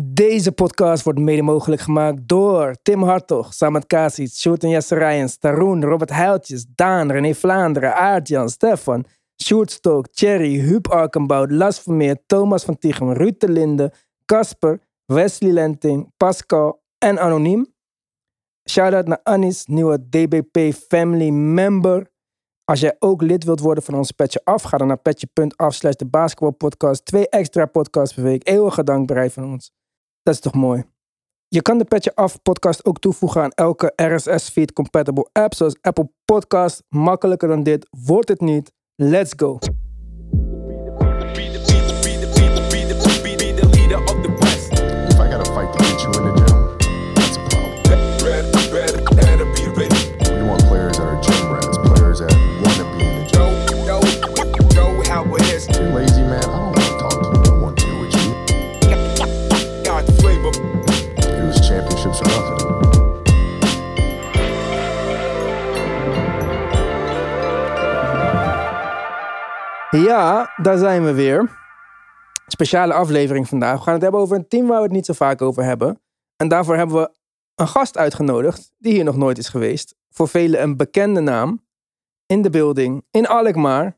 Deze podcast wordt mede mogelijk gemaakt door Tim Hartog, Samet Kasic, Sjoerd en Jesse Rijens, Taroen, Robert Heiltjes, Daan, René Vlaanderen, Aartjan, Stefan, Sjoerd Stok, Thierry, Huub Arkenbout, Las Vermeer, Thomas van Tichem, Ruud de Linde, Casper, Wesley Lenting, Pascal en Anoniem. Shout-out naar Anis, nieuwe DBP Family Member. Als jij ook lid wilt worden van onze Petje Af, ga dan naar petje.af slash de basketbalpodcast. Twee extra podcasts per week. Eeuwige dankbaarij van ons. Dat is toch mooi. Je kan de Petje Af podcast ook toevoegen aan elke RSS-feed compatible app zoals Apple Podcast. Makkelijker dan dit wordt het niet. Let's go. Ja, daar zijn we weer. Speciale aflevering vandaag. We gaan het hebben over een team waar we het niet zo vaak over hebben. En daarvoor hebben we een gast uitgenodigd die hier nog nooit is geweest. Voor velen een bekende naam. In de building, in Alkmaar.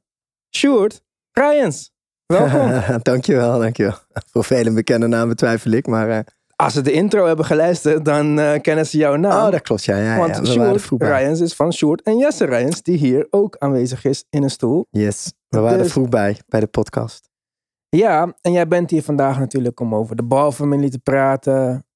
Sjoerd Rijens. Welkom. dankjewel, dankjewel. Voor velen bekende namen twijfel ik, maar... eh, Als ze de intro hebben geluisterd, dan eh, kennen ze jouw naam. oh, dat klopt, ja. ja, Want ja er Sjoerd. Rijens is van Sjoerd en Jesse Rijens, die hier ook aanwezig is in een stoel. Yes, we waren Dus- er vroeg bij, bij de podcast. Ja, en jij bent hier vandaag natuurlijk om over de balfamilie te praten.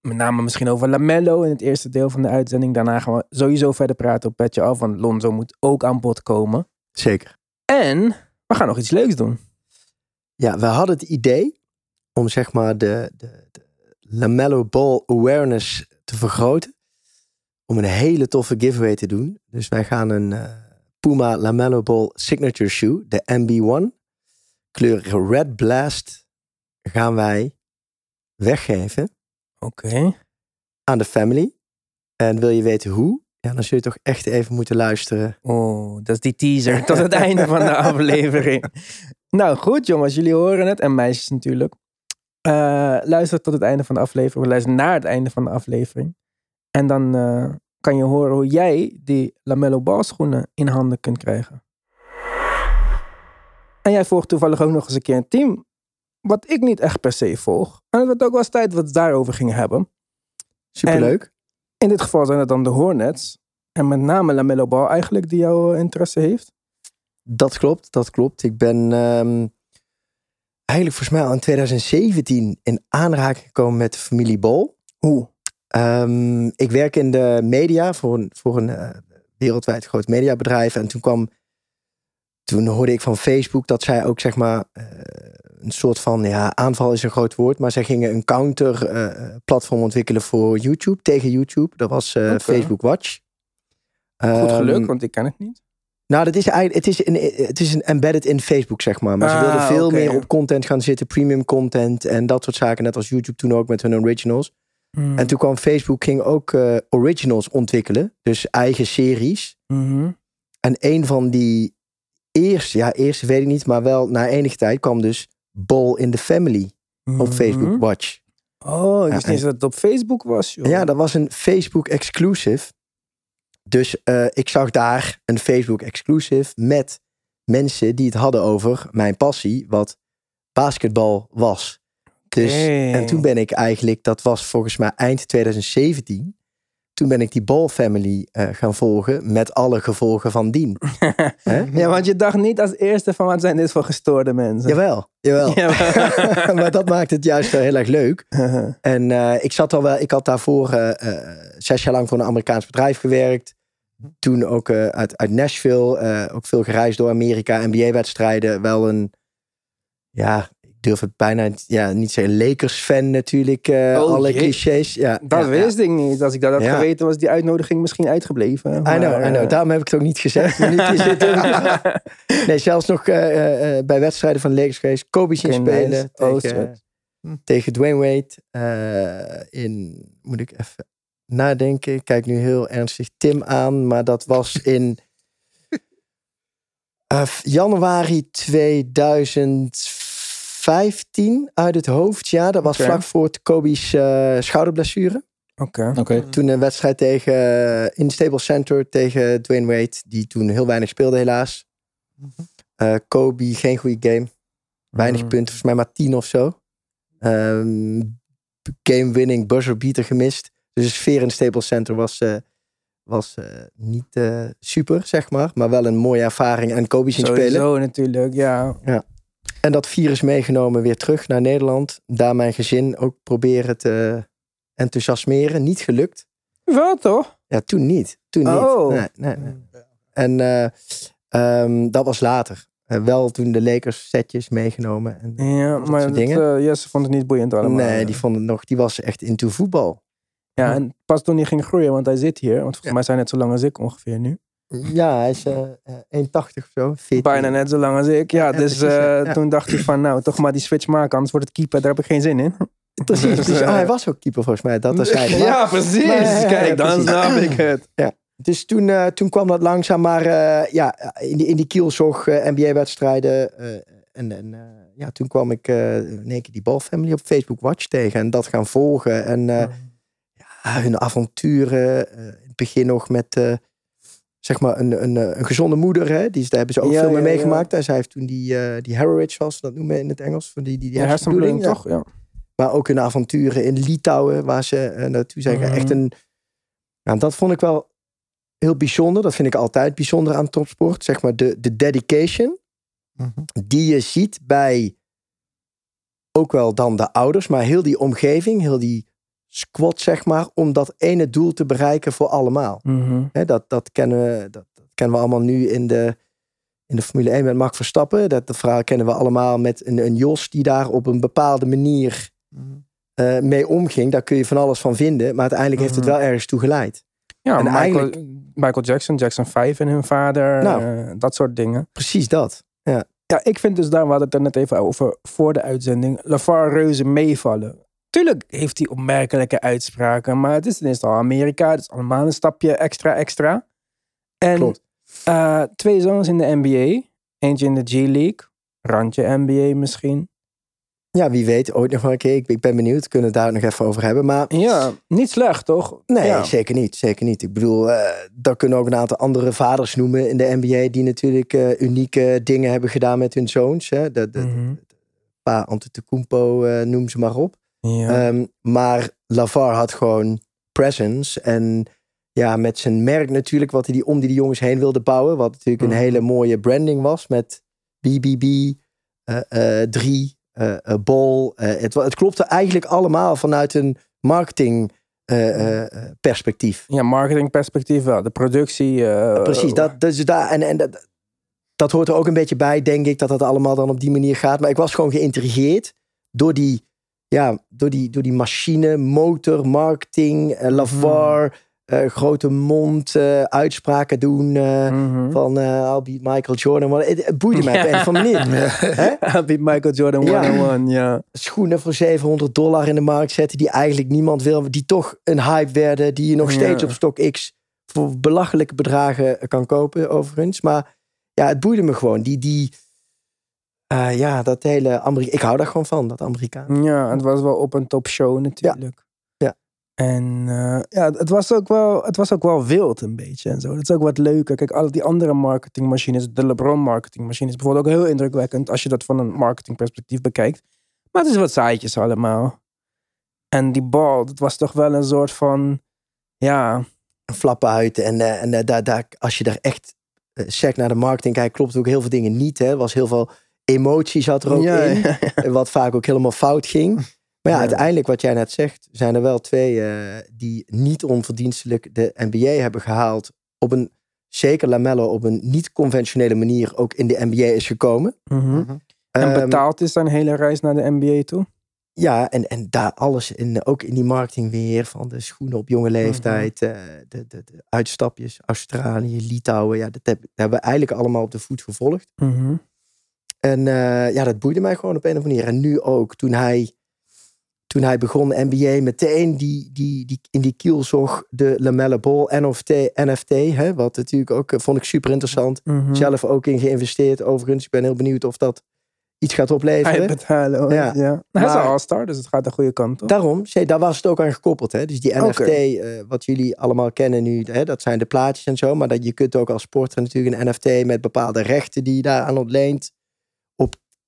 Met name misschien over Lamello in het eerste deel van de uitzending. Daarna gaan we sowieso verder praten op Petje Af, want Lonzo moet ook aan bod komen. Zeker. En we gaan nog iets leuks doen. Ja, we hadden het idee om zeg maar de, de, de Lamello Ball awareness te vergroten. Om een hele toffe giveaway te doen. Dus wij gaan een eh, Puma Lamello Ball signature shoe, de MB1. Kleur Red Blast gaan wij weggeven. Oké. aan de family. En wil je weten hoe? Ja, dan zul je toch echt even moeten luisteren. Oh, dat is die teaser tot het einde van de aflevering. Nou goed jongens, jullie horen het. En meisjes natuurlijk. Eh, luister tot het einde van de aflevering. We luisteren naar het einde van de aflevering. En dan eh, kan je horen hoe jij die Lamello balschoenen in handen kunt krijgen. En jij volgt toevallig ook nog eens een keer een team. Wat ik niet echt per se volg. En het wordt ook wel eens tijd dat we het daarover gingen hebben. Superleuk. In dit geval zijn het dan de Hornets. En met name Lamello Ball eigenlijk die jouw eh, interesse heeft. Dat klopt, dat klopt. Ik ben ehm, eigenlijk volgens mij al in 2017 in aanraking gekomen met de familie Bol. Hoe? Ehm, ik werk in de media voor een, voor een eh, wereldwijd groot mediabedrijf. En toen kwam, toen hoorde ik van Facebook dat zij ook zeg maar eh, een soort van, ja, aanval is een groot woord, maar zij gingen een counter eh, platform ontwikkelen voor YouTube, tegen YouTube. Dat was. Facebook Watch. Goed geluk, Ehm, want ik ken het niet. nou, dat is eigenlijk, het is, een, het is een embedded in Facebook, zeg maar. Maar ze Ah, wilden veel oké. meer op content gaan zitten, premium content en dat soort zaken. Net als YouTube toen ook met hun originals. En toen kwam Facebook, ging ook eh, originals ontwikkelen. Dus eigen series. Mhm. En een van die eerste, ja, eerste weet ik niet, maar wel na enige tijd kwam dus Ball in the Family op Mhm. Facebook Watch. Oh, ik Ja, wist niet eens dat het op Facebook was, joh. Ja, dat was een Facebook exclusive. Dus eh, ik zag daar een Facebook exclusive met mensen die het hadden over mijn passie, wat basketbal was. Dus, en toen ben ik eigenlijk, dat was volgens mij eind 2017, toen ben ik die Ball Family eh, gaan volgen met alle gevolgen van dien. Ja, want je dacht niet als eerste van wat zijn dit voor gestoorde mensen. Jawel, jawel. Ja. maar dat maakt het juist wel heel erg leuk. En eh, ik zat al wel, ik had daarvoor eh, zes jaar lang voor een Amerikaans bedrijf gewerkt. Toen ook uit, uit Nashville, ook veel gereisd door Amerika, NBA-wedstrijden. Wel een, ja, durf het bijna niet- ja, niet zeggen, Lakers-fan natuurlijk. eh, Oh, alle jee. clichés. Ja, dat ja, wist ik niet. Als ik dat had Ja. geweten, was die uitnodiging misschien uitgebleven. Ja. I Maar, know, I know. eh, Daarom heb ik het ook niet gezegd. Nee, zelfs nog eh, bij wedstrijden van de Lakers geweest. Kobe zien spelen nice. Oh, tegen, sweet. tegen Dwayne Wade. eh, in, moet ik even nadenken. Ik kijk nu heel ernstig Tim aan. Maar dat was in eh, januari 2000. 2015 uit het hoofd. Ja, dat was Oké. vlak voor Kobe's eh, schouderblessure. Oké. Oké. Toen een wedstrijd tegen, eh, in de Stable Center tegen Dwayne Wade. Die toen heel weinig speelde helaas. Eh, Kobe, geen goede game. Weinig Mhm. punten, volgens mij maar 10 of zo. Ehm, game winning buzzer beater gemist. Dus de sfeer in de Staples Center was, eh, was eh, niet eh, super, zeg maar. Maar wel een mooie ervaring. En Kobe zien spelen. Sowieso natuurlijk, ja. En dat virus meegenomen weer terug naar Nederland. Daar mijn gezin ook proberen te enthousiasmeren. Niet gelukt. Wel toch? Ja, toen niet. Toen niet. Oh. Nee, nee, nee. En eh, ehm, dat was later. Eh, wel toen de Lakers setjes meegenomen. En, Ja, maar dat, dingen. eh, Jesse vond het niet boeiend allemaal. nee, die vond het nog. Die was echt into voetbal. Ja, en pas toen hij ging groeien, want hij zit hier. Want volgens mij zijn hij net zo lang als ik ongeveer nu. Ja, hij is eh, eh, 1,80 of zo. 14. Bijna net zo lang als ik. Ja, Ja, dus precies, ja. eh, Ja. toen dacht hij van, nou, toch maar die switch maken. Anders wordt het keeper, daar heb ik geen zin in. Precies. Dus, eh, oh, hij was ook keeper volgens mij. Dat, zei hij. Maar- Ja, precies. Maar, ja, ja, Kijk, dan snap ik het. Dus toen, eh, toen kwam dat langzaam, maar eh, ja, in die, in die kielzog eh, NBA-wedstrijden. eh, en en eh, ja, toen kwam ik eh in één keer die Ball-family op Facebook Watch tegen. En dat gaan volgen. En eh, ja, hun avonturen. eh, in het begin nog met, eh, zeg maar, een, een, eh, een gezonde moeder. Hè? Die, daar hebben ze ook Ja, veel mee ja, meegemaakt. En zij heeft toen die, eh die heritage, zoals ze dat noemen in het Engels. Van die, die, die hersenbloeding, toch? Ja. Maar ook hun avonturen in Litouwen, waar ze eh, naartoe zijn. Mhm. Echt een. Nou, dat vond ik wel heel bijzonder. Dat vind ik altijd bijzonder aan topsport. Zeg maar de, de dedication die je ziet bij ook wel dan de ouders, maar heel die omgeving, heel die squad, zeg maar, om dat ene doel te bereiken voor allemaal. Mhm. Dat, dat, kennen we, dat, dat kennen we allemaal nu in de, in de Formule 1 met Max Verstappen. Dat, dat verhaal kennen we allemaal met een, een Jos die daar op een bepaalde manier eh, mee omging. Daar kun je van alles van vinden, maar uiteindelijk heeft het Mhm. wel ergens toe geleid. Ja, En Michael, eigenlijk- Michael Jackson, Jackson 5 en hun vader, Nou. eh, dat soort dingen. Precies dat. Ja, ik vind dus daar, we hadden het er net even over voor de uitzending, LaVar reuze meevallen. Tuurlijk heeft hij opmerkelijke uitspraken, maar het is tenminste al Amerika, het is allemaal een stapje extra extra. En eh, twee zoons in de NBA, eentje in de G-League, randje NBA misschien. Ja, wie weet, ooit nog wel een keer. Ik, ben benieuwd, kunnen we het daar nog even over hebben. Maar Ja, niet slecht toch? Nee, Ja. zeker niet. Zeker niet. Ik bedoel, eh daar kunnen ook een aantal andere vaders noemen in de NBA die natuurlijk eh, unieke dingen hebben gedaan met hun zoons. Hè. De, de, de, pa Antetokounmpo, noem ze maar op. Ja. Ehm, maar Lavar had gewoon presence en ja, met zijn merk natuurlijk, wat hij die om die, die jongens heen wilde bouwen. Wat natuurlijk Mhm. een hele mooie branding was met BBB, eh, eh, 3, eh eh, Ball. Eh, het, het klopte eigenlijk allemaal vanuit een marketing eh, eh, perspectief. ja, marketingperspectief wel. De productie. Precies, dat, dus daar, en, en dat, dat hoort er ook een beetje bij, denk ik, dat dat allemaal dan op die manier gaat. Maar ik was gewoon geïntrigeerd door die, ja, door die, door die machine, motor, marketing, eh, Lavar, eh, grote mond, eh, uitspraken doen mhm. van I'll beat Michael Jordan. Maar het, het boeide mij op een andere manier. Hè? Beat Michael Jordan Ja. 101, ja. Schoenen voor 700 dollar in de markt zetten die eigenlijk niemand wil, die toch een hype werden, die je nog Ja. steeds op StockX voor belachelijke bedragen kan kopen, overigens. Maar ja, het boeide me gewoon. Die, die eh, ja, dat hele Amerika. Ik hou daar gewoon van, dat Amerikaan. Ja, het was wel op een top show natuurlijk. Ja. En eh, ja, het was, ook wel, het was ook wel wild een beetje en zo. Dat is ook wat leuker. Kijk, al die andere marketingmachines, de LeBron marketingmachine is bijvoorbeeld ook heel indrukwekkend als je dat van een marketingperspectief bekijkt. Maar het is wat saaitjes allemaal. En die bal, dat was toch wel een soort van, ja, Flappen uit. En, eh, en daar, daar, als je daar echt sec naar de marketing kijkt, klopt ook heel veel dingen niet. Hè. Er was heel veel emotie zat er ook ja, in. ja. Wat vaak ook helemaal fout ging. Maar ja, Ja. uiteindelijk wat jij net zegt, zijn er wel twee eh, die niet onverdienstelijk de NBA hebben gehaald. Op een, zeker Lamello, op een niet conventionele manier ook in de NBA is gekomen. Mhm. En Ehm, betaald is zijn hele reis naar de NBA toe. ja, en, en daar alles in, ook in die marketing weer van de schoenen op jonge leeftijd, eh, de, de, de uitstapjes, Australië, Litouwen. Ja, dat, heb- dat hebben we eigenlijk allemaal op de voet gevolgd. Mhm. En eh, ja, dat boeide mij gewoon op een of andere manier. En nu ook, toen hij, toen hij begon NBA, meteen die, die, die, in die kielzog de Lamelle Ball NFT, NFT hè, wat natuurlijk ook, eh, vond ik super interessant. Mhm. Zelf ook in geïnvesteerd overigens. Ik ben heel benieuwd of dat iets gaat Hij opleveren. betalen. hoor. Ja. Ja. Hij is een all-star, dus het gaat de goede kant op. Daarom, daar was het ook aan gekoppeld. Hè? Dus die. NFT, eh, wat jullie allemaal kennen nu, hè, dat zijn de plaatjes en zo. Maar dat je kunt ook als sporter natuurlijk een NFT met bepaalde rechten die je daar aan ontleent.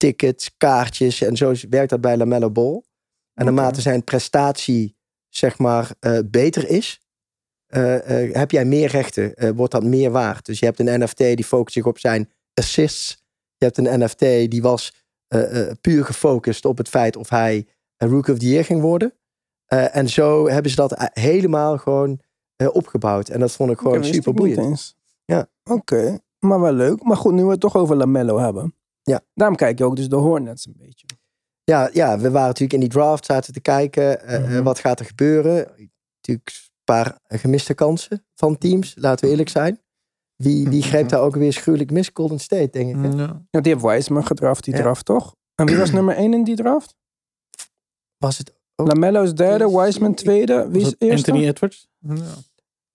Tickets, kaartjes en zo werkt dat bij LaMelo Ball. En naarmate zijn prestatie, zeg maar, eh, beter is, eh, eh, heb jij meer rechten, wordt dat meer waard. Dus je hebt een NFT die focust zich op zijn assists. Je hebt een NFT die was puur gefocust op het feit of hij een Rookie of the Year ging worden. En zo hebben ze dat helemaal gewoon opgebouwd. En dat vond ik gewoon super boeiend. eens. Ja. Oké, maar wel leuk. Maar goed, nu we het toch over Lamello hebben. Ja. Daarom kijk je ook dus de Hornets een beetje. Ja, ja, we waren natuurlijk in die draft, zaten te kijken. Mhm. wat gaat er gebeuren? Natuurlijk een paar gemiste kansen van teams, laten we eerlijk zijn. Wie, wie greep daar ook weer schuwelijk mis? Golden State, denk ik. hè? Ja. Ja, die heeft Wiseman gedraft, die Ja. draft toch? En wie was nummer 1 in die draft? Was het ook? Lamello is derde, Wiseman tweede. Wie is eerste? Anthony Edwards?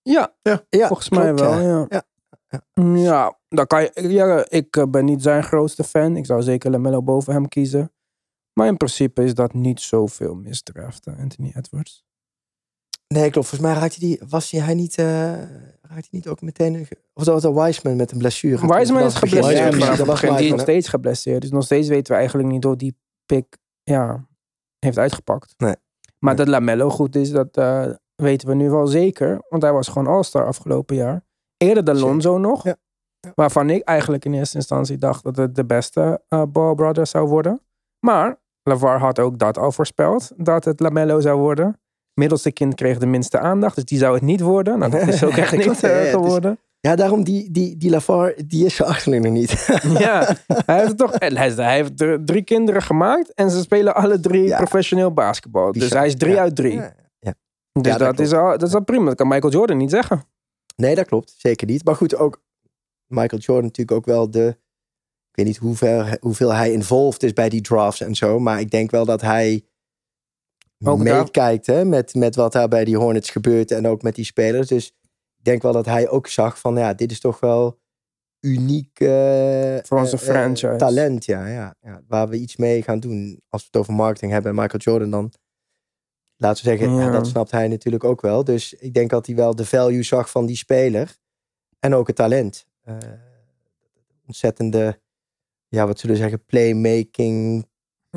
Ja. Ja, Ja, volgens mij klopt, wel. ja. Ja, Ja, ja. Dan kan je, ja ik eh, ben niet zijn grootste fan. Ik zou zeker Lamello boven hem kiezen. Maar in principe is dat niet zoveel misdraft, eh, Anthony Edwards. Nee, klopt. Volgens mij raakte die, was hij, hij niet, raakte hij niet ook meteen... Of was dat Wiseman met een blessure? Wiseman is geblesseerd Ja, dat was begin. Die is nog steeds geblesseerd. Dus nog steeds weten we eigenlijk niet hoe die pick ja, heeft uitgepakt. Nee. Maar Nee. dat Lamello goed is, dat weten we nu wel zeker. Want hij was gewoon All-Star afgelopen jaar. Eerder dan. Lonzo nog. Ja. Waarvan ik eigenlijk in eerste instantie dacht dat het de beste eh Ball Brother zou worden. Maar LeVar had ook dat al voorspeld. Dat het Lamello zou worden. Middelste kind kreeg de minste aandacht. Dus die zou het niet worden. Nou, dat is ook echt niet ja, is- geworden. Ja, daarom die, die, die Lavar, die is achterlijk nog niet. Ja, hij heeft, toch, hij, heeft dr- drie kinderen gemaakt en ze spelen alle drie Ja. professioneel basketbal. Dus hij is drie Ja. uit drie. Dus dat dat, is al, dat is al prima. Dat kan Michael Jordan niet zeggen. Nee, dat klopt. Zeker niet. Maar goed, ook Michael Jordan natuurlijk ook wel de... Ik weet niet hoeveel, hoeveel hij involved is bij die drafts en zo. Maar ik denk wel dat hij Ook meekijkt hè, met, met wat daar bij die Hornets gebeurt. En ook met die spelers. Dus ik denk wel dat hij ook zag van... Ja, dit is toch wel uniek eh, Voor onze eh, eh, franchise. talent. Ja, ja, ja, waar we iets mee gaan doen. Als we het over marketing hebben en Michael Jordan dan... Laten we zeggen, ja, Ja. dat snapt hij natuurlijk ook wel. Dus ik denk dat hij wel de value zag van die speler. En ook het talent. Eh, ontzettende, ja, wat zullen we zeggen, playmaking,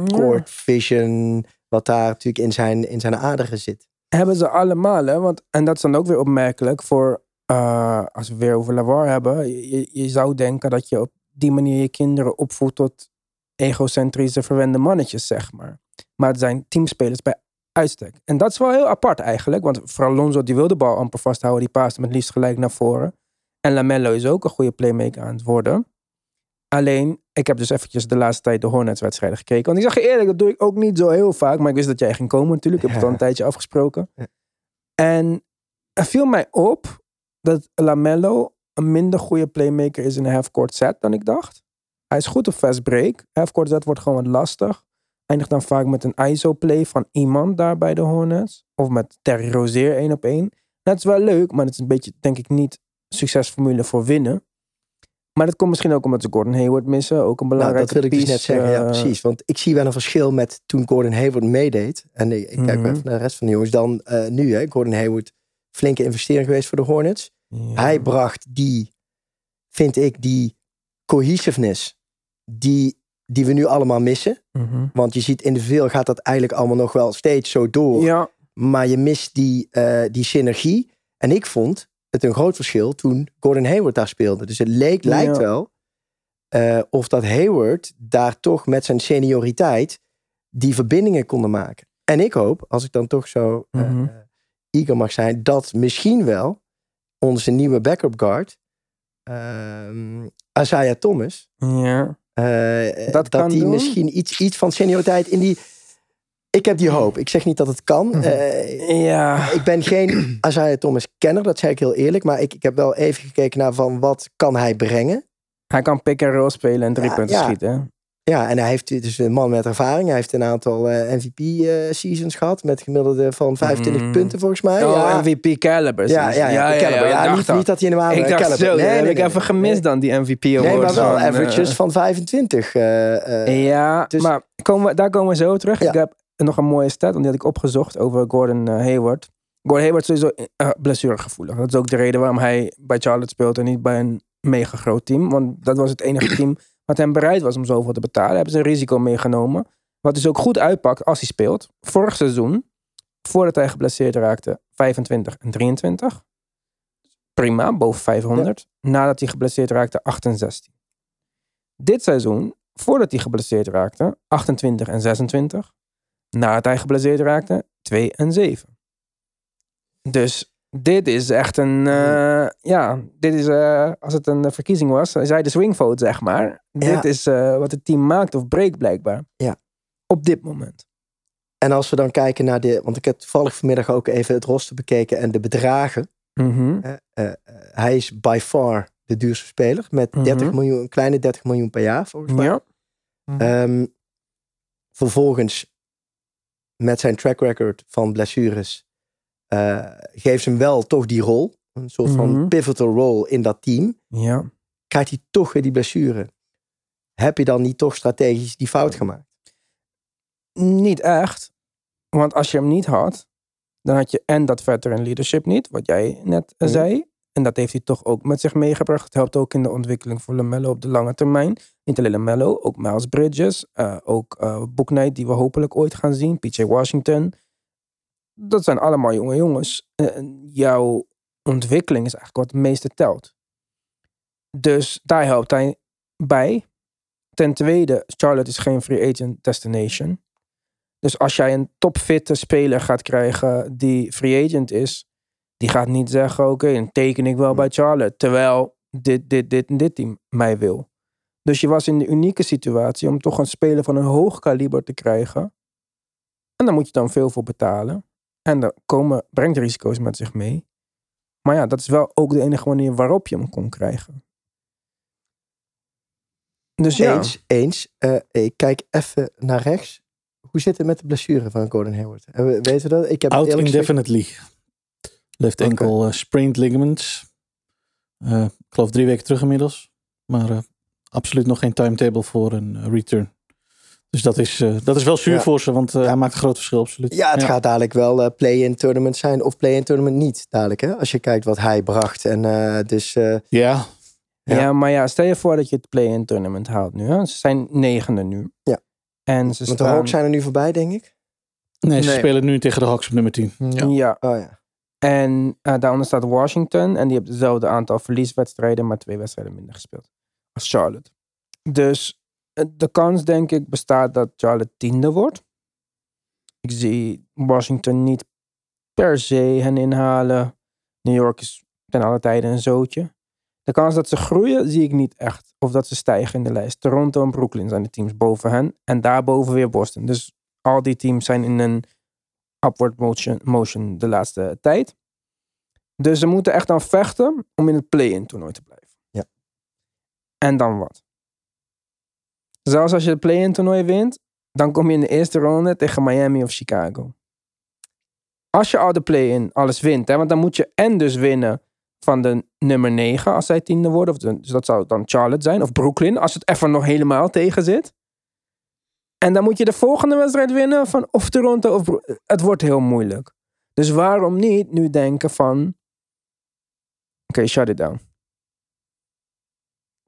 court vision. Wat daar natuurlijk in zijn, in zijn aderen zit. Hebben ze allemaal, hè? Want, en dat is dan ook weer opmerkelijk voor, eh, als we weer over Lavar hebben. Je, zou denken dat je op die manier je kinderen opvoedt tot egocentrische, verwende mannetjes, zeg maar. Maar het zijn teamspelers bij uitstek. En dat is wel heel apart eigenlijk. Want vooral Lonzo, die wil de bal amper vasthouden. Die paast hem het liefst gelijk naar voren. En Lamello is ook een goede playmaker aan het worden. Alleen, ik heb dus eventjes de laatste tijd de Hornets-wedstrijden gekeken. Want ik zeg je eerlijk, dat doe ik ook niet zo heel vaak. Maar ik wist dat jij ging komen natuurlijk. Ik heb het al een tijdje afgesproken. En er viel mij op dat Lamello een minder goede playmaker is in een half-court set dan ik dacht. Hij is goed op fast break. Half-court set wordt gewoon wat lastig. Eindigt dan vaak met een ISO-play van iemand daar bij de Hornets. Of met Terry Rozier één op één. Dat is wel leuk, maar het is een beetje, denk ik, niet succesformule voor winnen. Maar dat komt misschien ook omdat ze Gordon Hayward missen. Ook een Nou, belangrijke dat wil ik dus net zeggen. ja, eh, precies. Want ik zie wel een verschil met toen Gordon Hayward meedeed. En ik, ik kijk maar even naar de rest van de jongens. Dan eh, nu, hè. Gordon Hayward, flinke investering geweest voor de Hornets. ja. Hij bracht die, vind ik, die cohesiveness die, die we nu allemaal missen. Mhm. Want je ziet individueel gaat dat eigenlijk allemaal nog wel steeds zo door. Ja, Maar je mist die, eh, die synergie. En ik vond het een groot verschil toen Gordon Hayward daar speelde. Dus het leek, Ja. lijkt wel eh, of dat Hayward daar toch met zijn senioriteit die verbindingen konden maken. En ik hoop, als ik dan toch zo eh, eager mag zijn, dat misschien wel onze nieuwe backup guard, ehm Isaiah Thomas, ja. eh, Dat die doen? misschien iets, iets van senioriteit in die. Ik heb die hoop. Ik zeg niet dat het kan. Mhm. Eh, Ja. ik ben geen Isaiah Thomas kenner, dat zeg ik heel eerlijk. Maar ik, ik heb wel even gekeken naar van wat kan hij brengen. Hij kan pick and roll spelen en drie Ja, punten ja. schieten. Ja, en hij heeft dus een man met ervaring. Hij heeft een aantal MVP-seasons gehad met gemiddelde van 25 Mm. punten volgens mij. Oh, ja. MVP caliber. Ja, ja, ja, caliber. Ja, niet, niet dat hij helemaal Ik dacht caliber. zo, Nee, heb nee, ik even gemist dan, die MVP Award. Nee, maar wel averages eh, van 25. eh, eh, Ja, dus- maar komen we, daar komen we zo terug. Ik heb nog een mooie stat, want die had ik opgezocht over Gordon eh, Hayward. Gordon Hayward is sowieso uh, blessuregevoelig. Dat is ook de reden waarom hij bij Charlotte speelt en niet bij een mega groot team. Want dat was het enige team wat hem bereid was om zoveel te betalen. Hebben ze een risico meegenomen. Wat dus ook goed uitpakt als hij speelt. Vorig seizoen, voordat hij geblesseerd raakte, 25 en 23. Prima, boven 500. Nadat hij geblesseerd raakte, 8 en 16. Dit seizoen, voordat hij geblesseerd raakte, 28 en 26. Nadat hij geblesseerd raakte, 2 en 7. Dus dit is echt een, eh, ja, dit is, eh, als het een verkiezing was, zij de swingvote, zeg maar. Ja. Dit is eh, wat het team maakt of breekt, blijkbaar. Ja. Op dit moment. En als we dan kijken naar de... Want ik heb toevallig vanmiddag ook even het roster bekeken en de bedragen. Mhm. Eh, eh, hij is by far de duurste speler. Met 30 Mhm. miljoen, een kleine 30 miljoen per jaar volgens mij. Ja. Ehm, vervolgens, met zijn track record van blessures, eh, geeft ze hem wel toch die rol. Een soort van Mhm. pivotal role in dat team. ja. Krijgt hij toch weer die blessure. Heb je dan niet toch strategisch die fout gemaakt? Niet echt. Want als je hem niet had, dan had je en dat veteran leadership niet, wat jij net Mhm. zei. En dat heeft hij toch ook met zich meegebracht. Het helpt ook in de ontwikkeling voor LaMelo op de lange termijn. Niet alleen LaMelo, ook Miles Bridges. eh, ook Knight, die we hopelijk ooit gaan zien. PJ Washington. Dat zijn allemaal jonge jongens. En jouw ontwikkeling is eigenlijk wat het meeste telt. Dus daar helpt hij bij. Ten tweede, Charlotte is geen free agent destination. Dus als jij een topfitte speler gaat krijgen die free agent is, die gaat niet zeggen: Oké, dan teken ik wel bij Charlotte. Terwijl dit, dit, dit en dit team mij wil. Dus je was in de unieke situatie om toch een speler van een hoog kaliber te krijgen. En daar moet je dan veel voor betalen. En dat komen, brengt risico's met zich mee. Maar ja, dat is wel ook de enige manier waarop je hem kon krijgen. Dus ja. Eens, eens. Eh, ik kijk even naar rechts. Hoe zit het met de blessure van Gordon Hayward? Eh, we- Weten we dat? Ik heb het Out eerlijk gezegd- Left Oké. enkel sprained ligaments. Eh, ik geloof drie weken terug inmiddels. Maar eh, absoluut nog geen timetable voor een return. Dus dat is, eh, dat is wel zuur Ja. voor ze, want eh, Ja. hij maakt een groot verschil, absoluut. Ja, het gaat dadelijk wel play-in tournament zijn of play-in tournament niet dadelijk. Hè? Als je kijkt wat hij bracht. En eh, dus eh, Ja, Ja. Ja. maar ja, stel je voor dat je het play-in tournament haalt nu. Hè? Ze zijn negende nu. Ja. En ze want de staan... Hawks zijn er nu voorbij, denk ik. nee, ze Nee. spelen nu tegen de Hawks op nummer 10. Ja. Ja. Oh ja. En eh, daaronder staat Washington. En die heeft hetzelfde aantal verlieswedstrijden, maar twee wedstrijden minder gespeeld. Als Charlotte. Dus eh, de kans, denk ik, bestaat dat Charlotte tiende wordt. Ik zie Washington niet per se hen inhalen. New York is ten alle tijden een zootje. De kans dat ze groeien, zie ik niet echt. Of dat ze stijgen in de lijst. Toronto en Brooklyn zijn de teams boven hen. En daarboven weer Boston. Dus al die teams zijn in een upward motion, motion de laatste tijd. Dus ze moeten echt dan vechten om in het play-in toernooi te blijven. Ja. En dan wat? Zelfs als je het play-in toernooi wint, dan kom je in de eerste ronde tegen Miami of Chicago. Als je al de play-in alles wint, hè, want dan moet je en dus winnen van de nummer 9 als zij tiende worden. Of de- dus dat zou dan Charlotte zijn. Of Brooklyn, als het even nog helemaal tegen zit. En dan moet je de volgende wedstrijd winnen van of Toronto of Het wordt heel moeilijk. Dus waarom niet nu denken van... Oké, shut it down.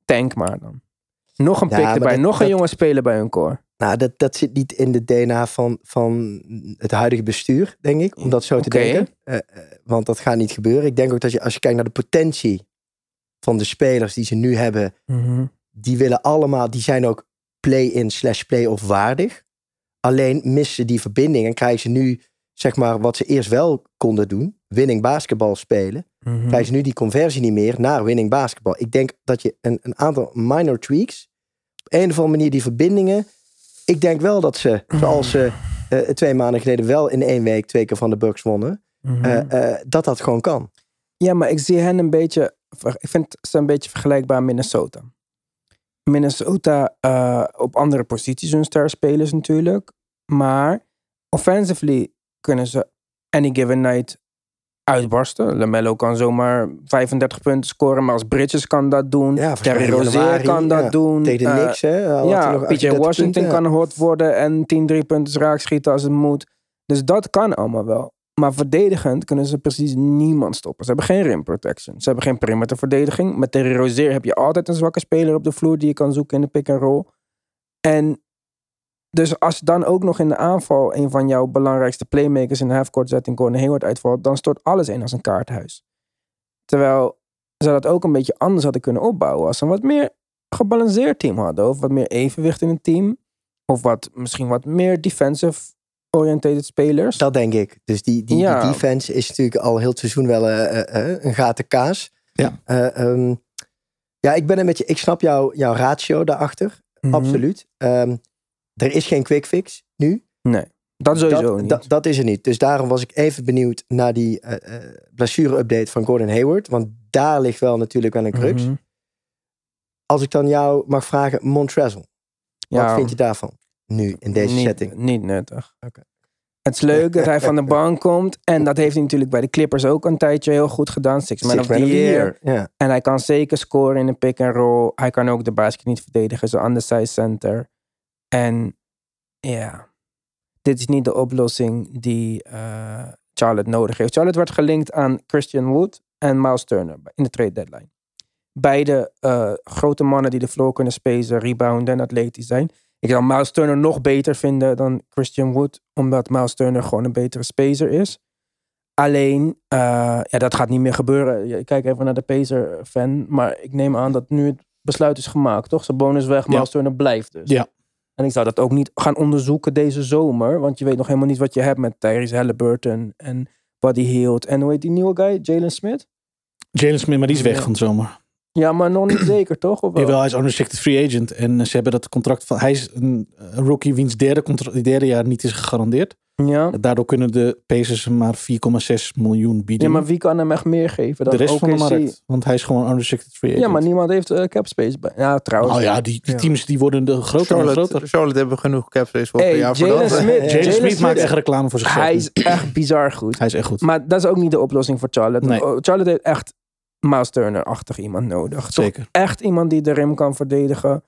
Tank maar dan. Nog een Ja, pick erbij. dat- nog een dat- jonge speler bij hun core. Nou, dat, dat zit niet in de DNA van, van het huidige bestuur, denk ik. Om dat zo te denken. Eh, eh, want dat gaat niet gebeuren. Ik denk ook dat je, als je kijkt naar de potentie van de spelers die ze nu hebben. Die willen allemaal, die zijn ook play-in slash play-off waardig. Alleen missen die verbinding en krijgen ze nu, zeg maar, wat ze eerst wel konden doen. Winning basketbal spelen. Mhm. krijgen ze nu die conversie niet meer naar winning basketbal. Ik denk dat je een, een aantal minor tweaks, op een of andere manier die verbindingen. Ik denk wel dat ze, zoals ze eh, twee maanden geleden wel in één week twee keer van de Bucks wonnen, Mhm. eh, eh, dat dat gewoon kan. Ja, maar ik zie hen een beetje. Ik vind ze een beetje vergelijkbaar Minnesota. Minnesota eh, op andere posities hun sterspelers natuurlijk. Maar offensively kunnen ze any given night uitbarsten. LaMelo kan zomaar 35 punten scoren, maar als Bridges kan dat doen. Ja, Terry Rozier kan dat ja. doen. Tegen de Eh, Knicks, hè? ja, PJ 38 Washington punten, kan hot worden en 10 drie punten raak schieten als het moet. Dus dat kan allemaal wel. Maar verdedigend kunnen ze precies niemand stoppen. Ze hebben geen rim protection. Ze hebben geen perimeter verdediging. Met Rozier heb je altijd een zwakke speler op de vloer die je kan zoeken in de pick and roll. En dus als dan ook nog in de aanval een van jouw belangrijkste playmakers in de halfcourt setting Gordon Hayward uitvalt, dan stort alles in als een kaarthuis. Terwijl ze dat ook een beetje anders hadden kunnen opbouwen als ze een wat meer gebalanceerd team hadden. Of wat meer evenwicht in het team. Of wat, misschien wat meer defensive oriented spelers. Dat denk ik. Dus die, die, Ja. die defense is natuurlijk al heel het seizoen wel eh, eh, eh, een gaten kaas. Ja. Eh, ehm, ja, ik ben het met je. Ik snap jou, jouw ratio daarachter. Mhm. Absoluut. Ehm, er is geen quick fix nu. Nee, dat sowieso dat, niet. dat, dat is er niet. Dus daarom was ik even benieuwd naar die eh, eh, blessure-update van Gordon Hayward. Want daar ligt wel natuurlijk wel een crux. Mhm. Als ik dan jou mag vragen, Montrezl. Wat Ja, vind je daarvan? Nu, in deze niet, setting. Niet nuttig. Oké. Het is leuk dat hij van de bank komt. En dat heeft hij natuurlijk bij de Clippers ook een tijdje heel goed gedaan. Six man Six of the year. Ja. En hij kan zeker scoren in een pick and roll. Hij kan ook de basket niet verdedigen, zo undersized center. En ja, dit is niet de oplossing die eh, Charlotte nodig heeft. Charlotte werd gelinkt aan Christian Wood en Miles Turner in de trade deadline. Beide eh, grote mannen die de floor kunnen spacen, rebounden en atletisch zijn. Ik zou Miles Turner nog beter vinden dan Christian Wood, omdat Miles Turner gewoon een betere spacer is. Alleen, eh, ja, dat gaat niet meer gebeuren. Ik kijk even naar de Pacer-fan, maar ik neem aan dat nu het besluit is gemaakt, toch? Zijn bonus weg, Ja. Miles Turner blijft dus. Ja. En ik zou dat ook niet gaan onderzoeken deze zomer, want je weet nog helemaal niet wat je hebt met Tyrese Halliburton en Buddy Hield. En hoe heet die nieuwe guy? Jalen Smith? Jalen Smith, maar die is weg Ja. van de zomer. Ja, maar nog niet zeker, toch? Of wel? Jawel, hij is unrestricted free agent. En eh, ze hebben dat contract van... Hij is een eh, rookie wiens derde, derde jaar niet is gegarandeerd. Ja. Daardoor kunnen de Pacers hem maar 4,6 miljoen bieden. ja, maar wie kan hem echt meer geven dan de rest van de markt. Want hij is gewoon unrestricted free agent. Ja, maar niemand heeft eh, cap space bij. Ja, trouwens. Nou ja, die, die Ja. teams die worden de groter en Charlotte, groter. Charlotte hebben genoeg cap space voor Hey, een jaar voor Jalen. Smith, Jalen Smith maakt echt reclame voor zichzelf. Hij is echt bizar goed. Hij is echt goed. Maar dat is ook niet de oplossing voor Charlotte. Nee. Oh, Charlotte heeft echt Miles Turner-achtig iemand nodig. Toch Zeker. echt iemand die de rim kan verdedigen.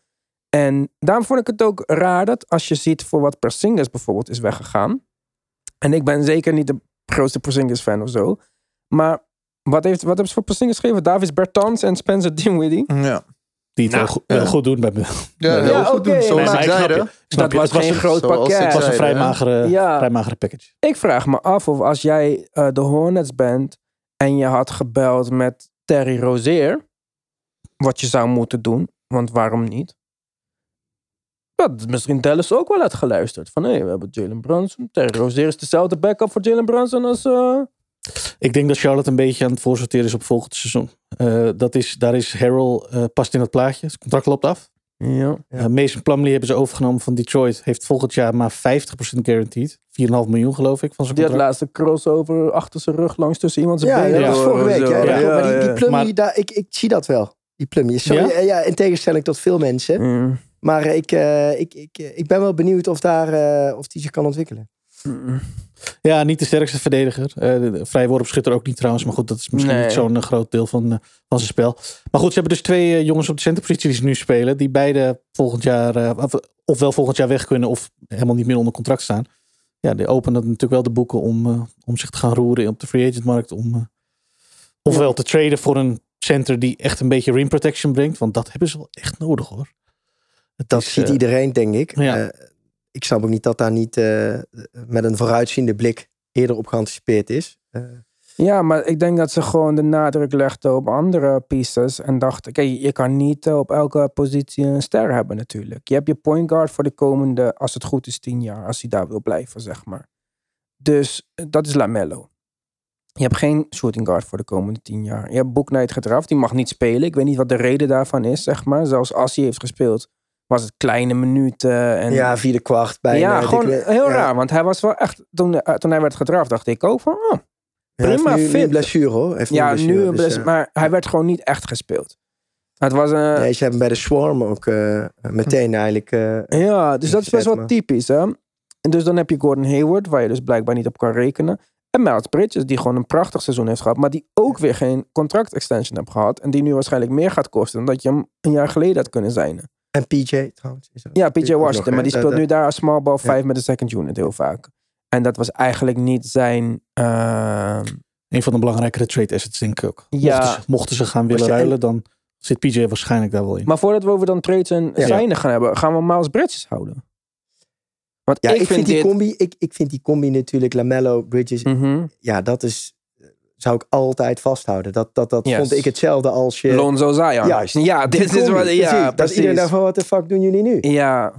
En daarom vond ik het ook raar dat als je ziet voor wat Porzingis bijvoorbeeld is weggegaan. En ik ben zeker niet de grootste Porzingis-fan of zo. Maar wat, heeft, wat hebben ze voor Porzingis gegeven? Davis Bertans en Spencer Dinwiddie. Ja, Die het Nou, wel, goed, doen bij me. ja, Ja, heel goed doen. Zoals ik snap zei. Snap Dat je? was Het was geen een- groot pakket. Het was een vrij magere, Ja. vrij magere package. Ik vraag me af of als jij eh, de Hornets bent en je had gebeld met Terry Rozier, wat je zou moeten doen, want waarom niet? Dat misschien Dallas ook wel had geluisterd. Van hé, we hebben Jalen Brunson. Terry Rozier is dezelfde backup voor Jalen Brunson als... eh, Ik denk dat Charlotte een beetje aan het voorsorteren is op volgend seizoen. Eh, dat is, daar is Harrell eh, past in het plaatje. Het contract loopt af. Ja. Eh, Mason Plumlee hebben ze overgenomen van Detroit. Heeft volgend jaar maar 50% guaranteed. 4,5 miljoen geloof ik van zijn Die had laatste crossover achter zijn rug langs tussen iemand zijn Ja, benen. dat was vorige week. hè? Ja, maar die, die ja. Plumlee, Maar- daar, ik, ik zie dat wel. Die Plumlee. Sorry, Ja? ja, in tegenstelling tot veel mensen. Mm. Maar ik, eh, ik, ik, ik ben wel benieuwd of, daar, eh, of die zich kan ontwikkelen. Mm. Ja, niet de sterkste verdediger. Eh de, de vrije worpschutter ook niet trouwens. Maar goed, dat is misschien Nee. niet zo'n eh, groot deel van, eh, van zijn spel. Maar goed, ze hebben dus twee eh, jongens op de centerpositie die ze nu spelen. Die beide volgend jaar, eh, of, ofwel volgend jaar weg kunnen of helemaal niet meer onder contract staan. Ja, die openen natuurlijk wel de boeken om, eh, om zich te gaan roeren op de free agent markt. Om, eh, ofwel te traden voor een center die echt een beetje rim protection brengt. Want dat hebben ze wel echt nodig hoor. Dat is, ziet eh, iedereen, denk ik. ja. Ik snap ook niet dat daar niet eh, met een vooruitziende blik eerder op geanticipeerd is. Eh, Ja, maar ik denk dat ze gewoon de nadruk legden op andere pieces. En dachten, kijk, je kan niet eh, op elke positie een ster hebben natuurlijk. Je hebt je point guard voor de komende, als het goed is, tien jaar. Als hij daar wil blijven, zeg maar. Dus dat is LaMelo. Je hebt geen shooting guard voor de komende tien jaar. Je hebt Book Knight gedraft, die mag niet spelen. Ik weet niet wat de reden daarvan is, zeg maar. Zelfs als hij heeft gespeeld, was het kleine minuten. En ja, vierde kwart bijna. ja, gewoon heel ja. raar. Want hij was wel echt, toen, eh, toen hij werd gedraft, dacht ik ook van, oh, Ja, hij heeft prima nu fit. een blessure hoor. Heeft ja, een nu blessure, dus, eh, maar hij werd gewoon niet echt gespeeld. Het was een... Nee, ze hebben bij de Swarm ook eh, meteen eigenlijk... Ja, dus dat is best wel typisch, hè. En dus dan heb je Gordon Hayward, waar je dus blijkbaar niet op kan rekenen. En Miles Bridges, die gewoon een prachtig seizoen heeft gehad, maar die ook weer geen contract-extension heeft gehad. En die nu waarschijnlijk meer gaat kosten dan dat je hem een jaar geleden had kunnen zijn. En PJ trouwens. Is Ja, PJ nog, Washington, maar die speelt dat- nu daar als small ball 5 Ja. met de second unit heel vaak. En dat was eigenlijk niet zijn... ehm, Een van de belangrijkere trade assets, denk ik ook. Ja. Mochten, ze, mochten ze gaan willen ruilen, dan zit PJ waarschijnlijk daar wel in. Maar voordat we over dan trades en Ja. gaan hebben, gaan we Miles Bridges houden. Want Ja, ik, vind, die dit... combi, ik, ik vind die combi natuurlijk, Lamello, Bridges, Mhm. ja, dat is, zou ik altijd vasthouden. Dat, dat, dat Yes. vond ik hetzelfde als je... Lonzo Zion. Juist. Ja, dit is wat... Ja, precies. Dat iedereen daarvan, wat de fuck doen jullie nu? Ja,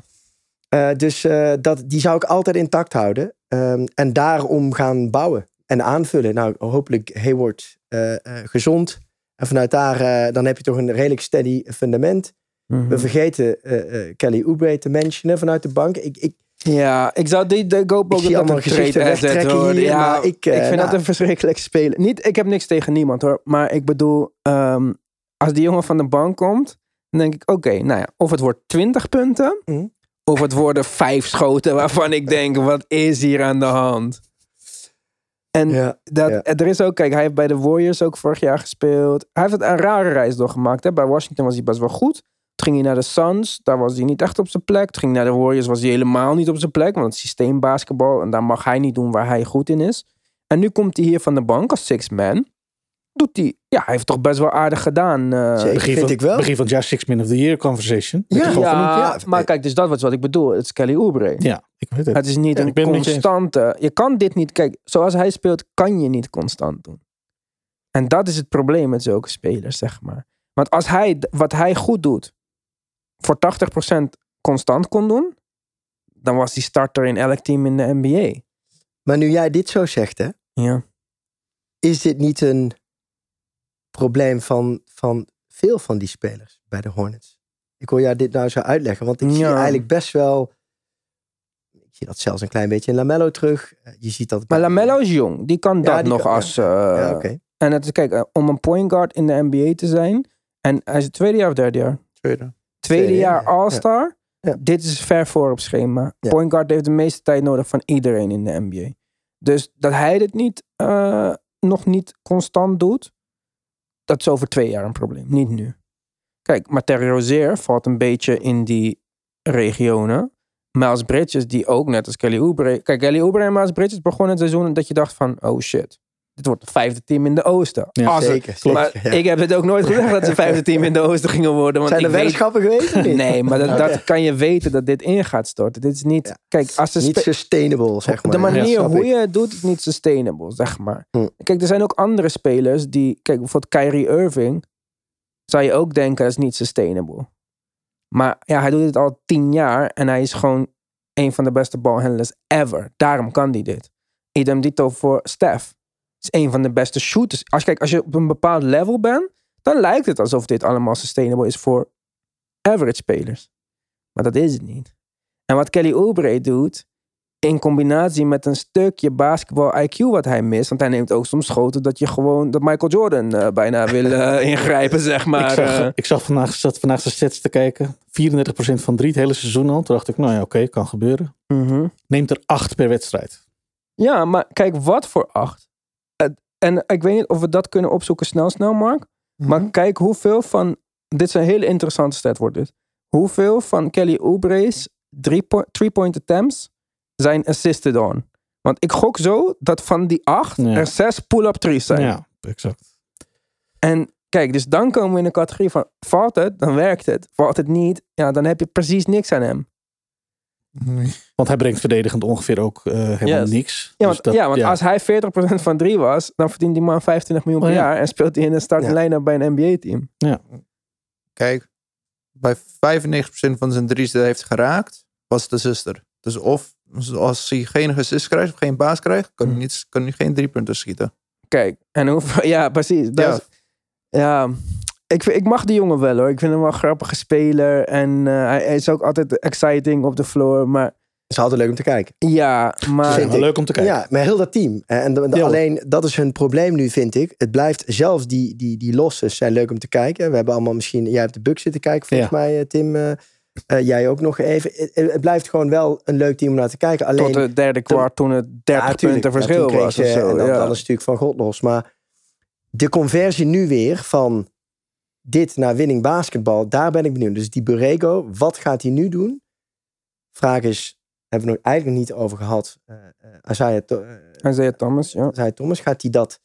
Eh, dus eh, dat, die zou ik altijd intact houden. Ehm, en daarom gaan bouwen en aanvullen. Nou, hopelijk Hayward eh, gezond. En vanuit daar, dan heb je toch een redelijk steady fundament. Mhm. We vergeten eh, eh, Kelly Oubre te mentionen vanuit de bank. Ik, ik, Ja, ik zou die de GoPro Ik zie allemaal gezichten wegtrekken hier, Ja, maar ik, eh, vind nou. dat een verschrikkelijk spelen. Niet, ik heb niks tegen niemand hoor. Maar ik bedoel, ehm, als die jongen van de bank komt, dan denk ik, oké, nou ja, of het wordt 20 punten, Mhm. of het worden vijf schoten waarvan ik denk, wat is hier aan de hand? En ja, dat, ja. er is ook, kijk, hij heeft bij de Warriors ook vorig jaar gespeeld. Hij heeft het een rare reis doorgemaakt. Hè? Bij Washington was hij best wel goed. Toen ging hij naar de Suns, daar was hij niet echt op zijn plek. Toen ging hij naar de Warriors, was hij helemaal niet op zijn plek. Want het systeembasketbal, en daar mag hij niet doen waar hij goed in is. En nu komt hij hier van de bank als six man. Doet hij, ja, hij heeft toch best wel aardig gedaan. Zeker. begin, vind van, ik wel. begin van het jaar Six Man of the Year conversation. Ja. ja, ja, maar kijk, dus dat was wat ik bedoel. Het is Kelly Oubre. ja, ik weet het. Het is niet Ja, een constante. Je kan dit niet. Kijk, zoals hij speelt, kan je niet constant doen. En dat is het probleem met zulke spelers, zeg maar. Want als hij wat hij goed doet, voor 80% constant kon doen, dan was hij starter in elk team in de NBA. Maar nu jij dit zo zegt, hè, Ja. is dit niet een probleem van, van veel van die spelers bij de Hornets? Ik hoor jou dit nou zo uitleggen, want ik zie eigenlijk best wel. Ik zie dat zelfs een klein beetje in Lamello terug. Eh, Je ziet dat. Maar Lamello is jong. Die kan dat die nog kan- ja. als... eh, Ja, oké. En het is, kijk, eh, om een point guard in de NBA te zijn. En hij is het tweede jaar of derde jaar? Tweede. Tweede jaar ja. All-Star. Ja. Dit is ver voor op schema. Ja. Point guard heeft de meeste tijd nodig van iedereen in de NBA. Dus dat hij dit niet, eh, nog niet constant doet, dat is over twee jaar een probleem. Niet nu. Kijk, Terry Rozier valt een beetje in die regionen. Miles Bridges, die ook net als Kelly Oubre... Kijk, Kelly Oubre en Miles Bridges begonnen het seizoen dat je dacht van... Oh shit, dit wordt het vijfde team in de Oosten. Ja, er- zeker, zeker, maar ja. ik heb het ook nooit gezegd dat ze vijfde team in de Oosten gingen worden. Want Zijn er ik weet weddenschappen geweest? Nee, maar dat, dat kan je weten dat dit in gaat storten. Dit is niet. Ja. Kijk, als Niet spe- sustainable, zeg maar. de manier hoe ik. je het doet, is niet sustainable, zeg maar. Hm. Kijk, er zijn ook andere spelers die. Kijk, bijvoorbeeld Kyrie Irving. Zou je ook denken, dat is niet sustainable. Maar ja, hij doet het al tien jaar en hij is gewoon een van de beste balhandlers ever. Daarom kan hij dit. Idem dito voor Steph. Is een van de beste shooters. Als, kijk, als je op een bepaald level bent, dan lijkt het alsof dit allemaal sustainable is voor average spelers. Maar dat is het niet. En wat Kelly Oubre doet, in combinatie met een stukje basketbal IQ wat hij mist, want hij neemt ook soms schoten dat je gewoon, dat Michael Jordan eh, bijna wil eh, ingrijpen, zeg maar. ik zag, eh. ik zag vandaag, zat vandaag zijn stats te kijken. 34% van drie het hele seizoen al. Toen dacht ik, nou ja, oké, kan gebeuren. Mhm. Neemt er acht per wedstrijd. Ja, maar kijk, wat voor acht. En ik weet niet of we dat kunnen opzoeken snel, snel, Mark. Maar Mhm. kijk hoeveel van, dit is een hele interessante stat wordt dit. Hoeveel van Kelly Oubre's three-point attempts zijn assisted on? Want ik gok zo dat van die acht Ja. er zes pull-up threes zijn. Ja, exact. En kijk, dus dan komen we in de categorie van, valt het, dan werkt het. Valt het niet, ja, dan heb je precies niks aan hem. Want hij brengt verdedigend ongeveer ook eh, helemaal Yes. niks. Ja, Dus want, dat- ja, want als hij 40% van drie was, dan verdient die man 25 miljoen per Oh, ja. jaar en speelt hij in een starting Ja. line-up bij een NBA-team. Kijk, bij 95% van zijn drie's die hij heeft geraakt, was de zuster. Dus of als hij geen assist krijgt of geen baas krijgt, kan hij, Hm. niet, kan hij geen drie punten schieten. Kijk, en hoeveel, ja, precies. Dat Ja. is- ja, ik, vind- ik mag die jongen wel hoor. Ik vind hem wel een grappige speler en eh, hij, is ook altijd exciting op de floor. Maar is altijd leuk om te kijken. Ja, maar... Vind wel ik. leuk om te kijken. Ja, maar heel dat team. En, de- de- Ja. alleen, dat is hun probleem nu, vind ik. Het blijft, zelfs die, die, die losses zijn leuk om te kijken. We hebben allemaal misschien, jij hebt de Bucks zitten kijken volgens Ja. mij, eh, Tim. eh, jij ook nog even. Het, het blijft gewoon wel een leuk team om naar te kijken. Alleen, Tot het derde kwart toen het 30 Ja, punten verschil was ze- of zo. En dan, ja. dan is het natuurlijk van God los. Maar de conversie nu weer van dit naar winning basketbal, daar ben ik benieuwd. Dus die Borrego, wat gaat hij nu doen? Vraag is, hebben we nog eigenlijk nog niet over gehad. Uh, Isaiah, eh, Isaiah Thomas, ja. Isaiah Thomas, gaat hij dat...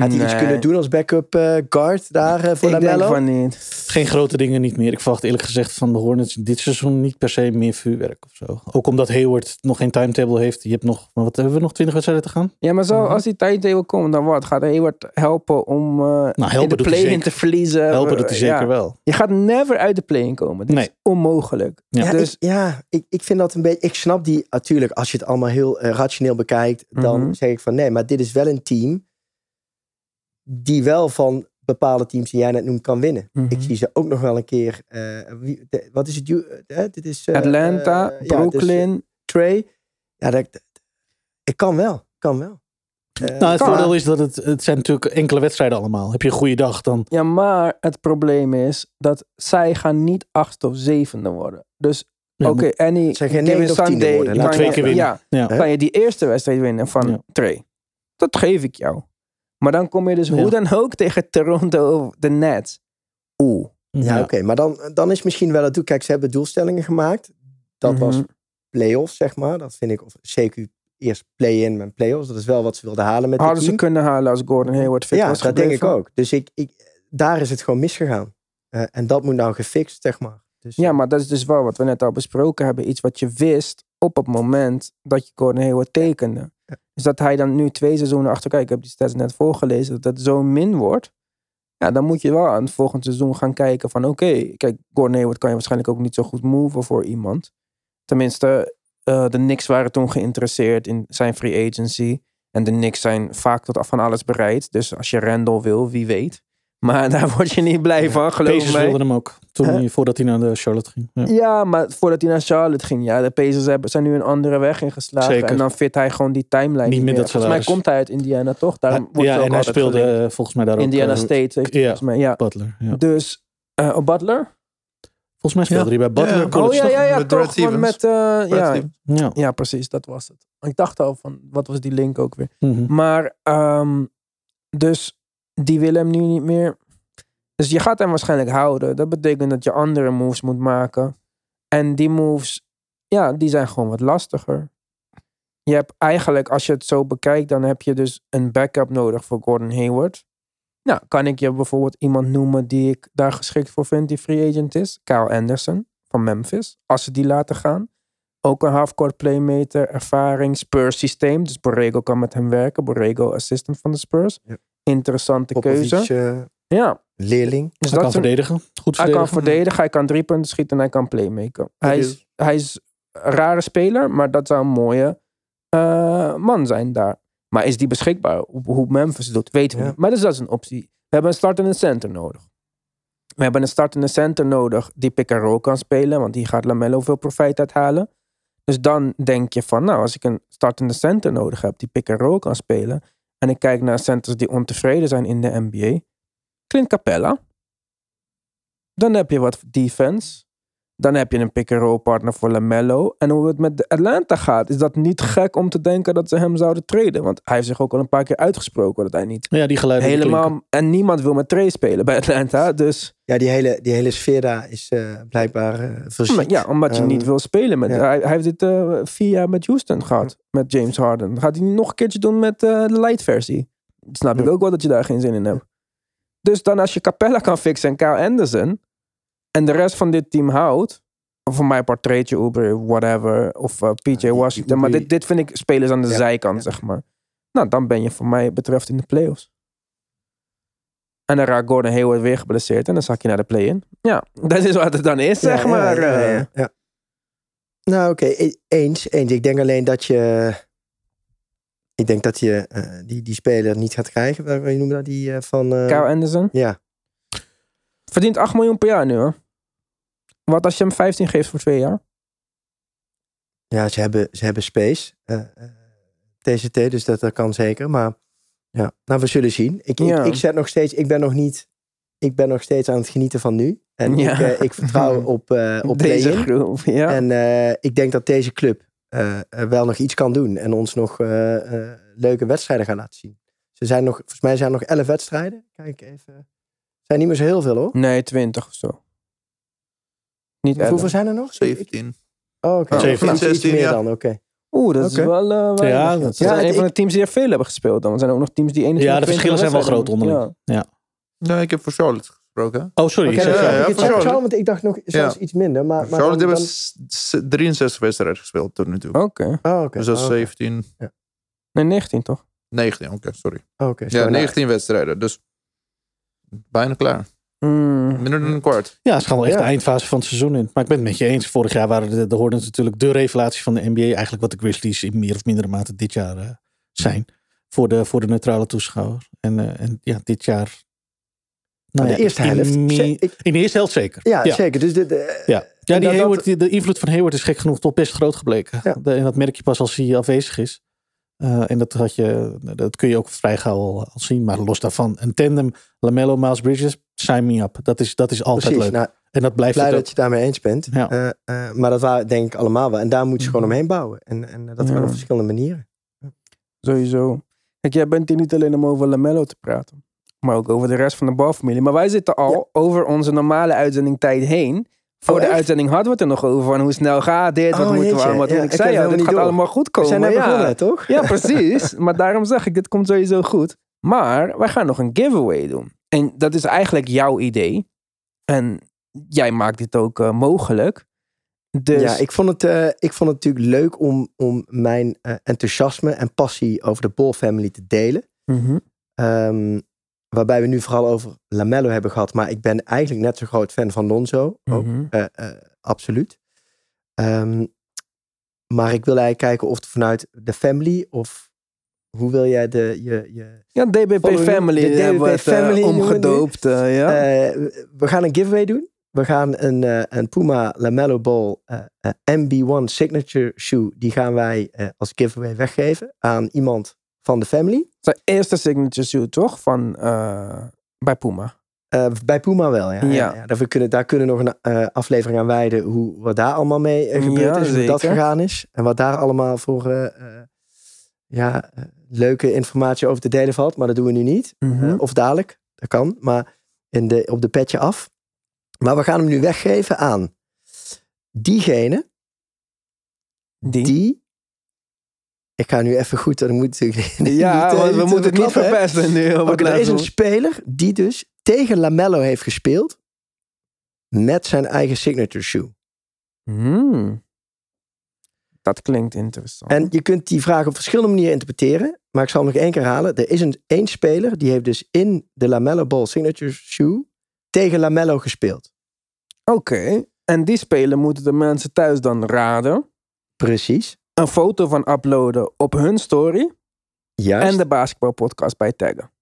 Gaat hij iets kunnen doen als backup eh, guard daar eh, voor Ik denk Lamello? van niet. Geen grote dingen niet meer. Ik verwacht eerlijk gezegd van de Hornets dit seizoen niet per se meer vuurwerk of zo. Ook omdat Hayward nog geen timetable heeft. Je hebt nog, wat hebben we nog, 20 wedstrijden te gaan? Ja, maar zo, Mhm. als die tijdtable komt, dan wat? Gaat Hayward helpen om eh, helpen in de doet hij play-in zeker. te verliezen? Helpen doet hij zeker ja. wel. Je gaat never uit de play-in komen. Dat Nee. is onmogelijk. Ja. Ja, Dus ik, ja ik, ik vind dat een beetje. Ik snap die natuurlijk. Als je het allemaal heel rationeel bekijkt, dan Mhm. zeg ik van nee, maar dit is wel een team die wel van bepaalde teams die jij net noemt kan winnen. Mhm. Ik zie ze ook nog wel een keer. eh, wie, de- wat is het? Eh, dit is eh, Atlanta, ja, dus, Brooklyn. Trey. Ja, dat, dat- ik kan wel. Kan wel. Nou, het kan. voordeel is dat het, het zijn natuurlijk enkele wedstrijden allemaal. Heb je een goede dag, dan Ja, maar het probleem is dat zij gaan niet achtste of zevende worden. Dus Ja, oké, any Zij gaan Sunday worden. kan Laten we je- twee keer winnen. Ja, Ja. kan je die eerste wedstrijd winnen van Ja. Trey. Dat geef ik jou. Maar dan kom je dus Ja. hoe dan ook tegen Toronto of de Nets. Oeh. Ja, oké. maar dan, dan is misschien wel het doel. Kijk, ze hebben doelstellingen gemaakt. Dat was Mhm. play-offs, zeg maar. Dat vind ik, of CQ eerst play-in en play-offs. Dat is wel wat ze wilden halen met Hadden ze kunnen halen als Gordon Hayward fit Ja, was dat denk ik ook. Dus ik, ik, daar is het gewoon misgegaan. Eh, en dat moet nou gefixt, zeg maar. Dus, Ja, maar dat is dus wel wat we net al besproken hebben. Iets wat je wist op het moment dat je Gordon Hayward tekende. Ja. Dus dat hij dan nu twee seizoenen achter... Kijk, ik heb die stats net voorgelezen. Dat het zo min wordt. Ja, dan moet je wel aan het volgende seizoen gaan kijken van... Oké, kijk, Gordon kan je waarschijnlijk ook niet zo goed moven voor iemand. Tenminste, eh, de Knicks waren toen geïnteresseerd in zijn free agency. En de Knicks zijn vaak tot af van alles bereid. Dus als je Randall wil, wie weet. Maar daar word je niet blij van, geloof Pacers mij. wilden hem ook. Toen Huh? hij, voordat hij naar de Charlotte ging. Ja. Ja, maar voordat hij naar Charlotte ging, ja, de Pacers hebben, zijn nu een andere weg ingeslagen. Zeker. En dan fit hij gewoon die timeline Niet niet, meer dat Volgens mij komt hij uit Indiana, toch? Daarom wordt ja, ook en hij speelde gelinkt. eh, volgens mij daar ook. Indiana eh, State, heeft hij ja. volgens mij, ja. Butler. Ja. Dus, eh op Butler? Volgens mij speelde Ja. hij bij Butler. College, oh ja, toch? ja, ja, Met toch. Met, eh, Brad ja. Ja. ja, precies, dat was het. Ik dacht al van, wat was die link ook weer? Mhm. Maar, ehm, dus die willen hem nu niet meer. Dus je gaat hem waarschijnlijk houden. Dat betekent dat je andere moves moet maken. En die moves, ja, die zijn gewoon wat lastiger. Je hebt eigenlijk, als je het zo bekijkt, dan heb je dus een backup nodig voor Gordon Hayward. Nou, kan ik je bijvoorbeeld iemand noemen die ik daar geschikt voor vind, die free agent is? Kyle Anderson van Memphis. Als ze die laten gaan. Ook een halfcourt playmaker, ervaring, Spurs systeem. Dus Borrego kan met hem werken. Borrego assistant van de Spurs. Ja. Interessante Popovic, keuze. eh, Ja, leerling. dus Hij kan een- verdedigen. Goed hij verdedigen. kan verdedigen, hij kan drie punten schieten en hij kan playmaken. Hij is, hij is een rare speler, maar dat zou een mooie eh, man zijn daar. Maar is die beschikbaar? Hoe, Memphis het doet, weten we Ja. niet. Maar dus dat is een optie. We hebben een startende center nodig. We hebben een startende center nodig die pick and roll kan spelen, want die gaat Lamello veel profijt uithalen. Dus dan denk je van, nou, als ik een startende center nodig heb die pick and roll kan spelen, en ik kijk naar centers die ontevreden zijn in de NBA, Clint Capella. Dan heb je wat defense. Dan heb je een pick-and-roll partner voor LaMelo. En hoe het met de Atlanta gaat, is dat niet gek om te denken dat ze hem zouden treden. Want hij heeft zich ook al een paar keer uitgesproken dat hij niet Ja, die geluiden klinken. helemaal... En niemand wil met Trey spelen bij Atlanta. Dus Ja, die hele, die hele sfeer daar is eh, blijkbaar verziekt. ja, omdat je Ehm, niet wil spelen. Met, ja. hij, hij heeft dit eh, vier jaar met Houston gehad. Met James Harden. Gaat hij nog een keertje doen met eh, de light versie. Snap ik ook wel dat je daar geen zin in hebt. Dus dan als je Capella kan fixen en Kyle Anderson. En de rest van dit team houdt. Of voor mij portreetje Uber, whatever. Of eh, PJ Washington. Maar dit, dit vind ik spelers aan de Ja, zijkant, ja. zeg maar. Nou, dan ben je voor mij betreft in de playoffs. En dan raakt Gordon Hayward weer geblesseerd. En dan zak je naar de play-in. Ja, dat is wat het dan is, zeg maar. ja, eh. ja. Nou, oké, e- eens, eens. Ik denk alleen dat je. Ik denk dat je eh, die, die speler niet gaat krijgen. Waar je noemde dat? Die van. Kyle Anderson. ja, Verdient 8 miljoen per jaar nu hoor. Wat als je hem 15 geeft voor twee jaar? Ja, ze hebben, ze hebben space. eh, eh, TCT, dus dat, dat kan zeker. Maar ja, nou, we zullen zien. Ik, Ja. ik, ik zet nog steeds, ik ben nog niet, ik ben nog steeds aan het genieten van nu. En Ja. ik, eh, ik vertrouw op, eh op Deze groep, ja. En eh, ik denk dat deze club eh, eh, wel nog iets kan doen. En ons nog eh, eh, leuke wedstrijden gaan laten zien. Ze zijn nog, volgens mij zijn er nog 11 wedstrijden. Kijk even. Zijn niet meer zo heel veel hoor. Nee, 20 of zo. Niet Hoeveel 11. zijn er nog? 17. Oh, oké. Oh, 17. Iets- iets 16, meer ja. dan, oké. Oeh, dat is wel eh. Ja, dat zijn Ja, een ik- van de teams die er veel hebben gespeeld. Dan Er zijn ook nog teams die 21 Ja, de verschillen zijn wel groot onderling. Ja. Nee, ik heb voor Charlotte gesproken. Oh, sorry. Oké, ik dan zeg- ja, snap ja, ik het. voor Ja, Charlotte. Charlotte, want ik dacht nog zelfs Ja. iets minder. Maar, maar Charlotte dan- hebben s- s- 63 wedstrijden gespeeld tot nu toe. Oké. dan- Oh, oké. Dus dat is Oh, oké. 17, Nee, 19 toch? 19, oké, sorry. Oh, oké, Ja, sorry. Nou, 19 wedstrijden, dus bijna klaar. Mm. Minder dan een kwart. Ja, het is gewoon echt Ja. de eindfase van het seizoen in. Maar ik ben het met je eens. Vorig jaar waren de, de Hornets natuurlijk de revelatie van de NBA. Eigenlijk wat de Grizzlies in meer of mindere mate dit jaar eh, zijn. Voor de, voor de neutrale toeschouwer. En, eh, en ja, dit jaar... Nou de ja, eerste in, helft. ik- in de eerste helft zeker. Ja, ja. zeker. Dus de, de, Ja, ja die dat- dat- Hayward, de invloed van Hayward is gek genoeg toch best groot gebleken. Ja. De- en dat merk je pas als hij afwezig is. Eh, en dat, had je, dat kun je ook vrij gauw al, al zien. Maar los daarvan, een tandem Lamello, Miles Bridges, sign me up. Dat is, dat is altijd precies. leuk. Nou, en dat blijft blij het dat je het daarmee eens bent. Ja. Eh, eh, maar dat waren denk ik allemaal wel. En daar moeten ze gewoon Mhm. omheen bouwen. En, en dat Ja. kan op verschillende manieren. Sowieso. Kijk, jij bent hier niet alleen om over Lamello te praten. Maar ook over de rest van de balfamilie. Maar wij zitten al over onze normale uitzendingtijd heen. Voor Oh, de echt? uitzending hadden we het er nog over. Van hoe snel gaat dit? Wat Oh, moeten we allemaal doen? Ja, ik zei ja, het dit gaat door. allemaal goed We komen. zijn net ja. begonnen, toch? Ja, precies. maar daarom zeg ik, dit komt sowieso goed. Maar wij gaan nog een giveaway doen. En dat is eigenlijk jouw idee. En jij maakt dit ook eh, mogelijk. Dus Ja, ik vond, het, eh, ik vond het natuurlijk leuk om, om mijn eh, enthousiasme en passie over de Ball family te delen. Ehm, waarbij we nu vooral over Lamello hebben gehad. Maar ik ben eigenlijk net zo groot fan van Lonzo. Ook, Mhm. eh, eh, absoluut. Ehm, maar ik wil eigenlijk kijken of het vanuit de family of hoe wil jij de, je, je, Ja, DBP Following- Family. de hebben we DBP het, eh, Family omgedoopt. ja. We gaan een giveaway doen. We gaan een, een Puma Lamello Ball eh, eh, MB1 Signature Shoe. Die gaan wij als giveaway weggeven aan iemand van de family. Zijn eerste signature shoe, toch? Van, eh, bij Puma. Eh, bij Puma wel, ja. Ja. ja. ja. Daar, kunnen, daar kunnen nog een eh, aflevering aan wijden hoe wat daar allemaal mee gebeurd is. Hoe dat zeker. gegaan is. En wat daar allemaal voor ja, leuke informatie over te delen valt. Maar dat doen we nu niet. Mhm. Of dadelijk, dat kan. Maar in de, op de petje af. Maar we gaan hem nu weggeven aan diegene Die. die... Ik ga nu even goed, moet ja, niet, we moeten het niet verpesten nu. op er is een speler die dus tegen Lamello heeft gespeeld met zijn eigen signature shoe. Hmm. Dat klinkt interessant. En je kunt die vraag op verschillende manieren interpreteren, maar ik zal hem nog één keer halen. Er is een één speler die heeft dus in de Lamello Ball signature shoe tegen Lamello gespeeld. Oké. En die spelen moeten de mensen thuis dan raden. Precies. Een foto van uploaden op hun story. Juist. En de basketbalpodcast bij taggen.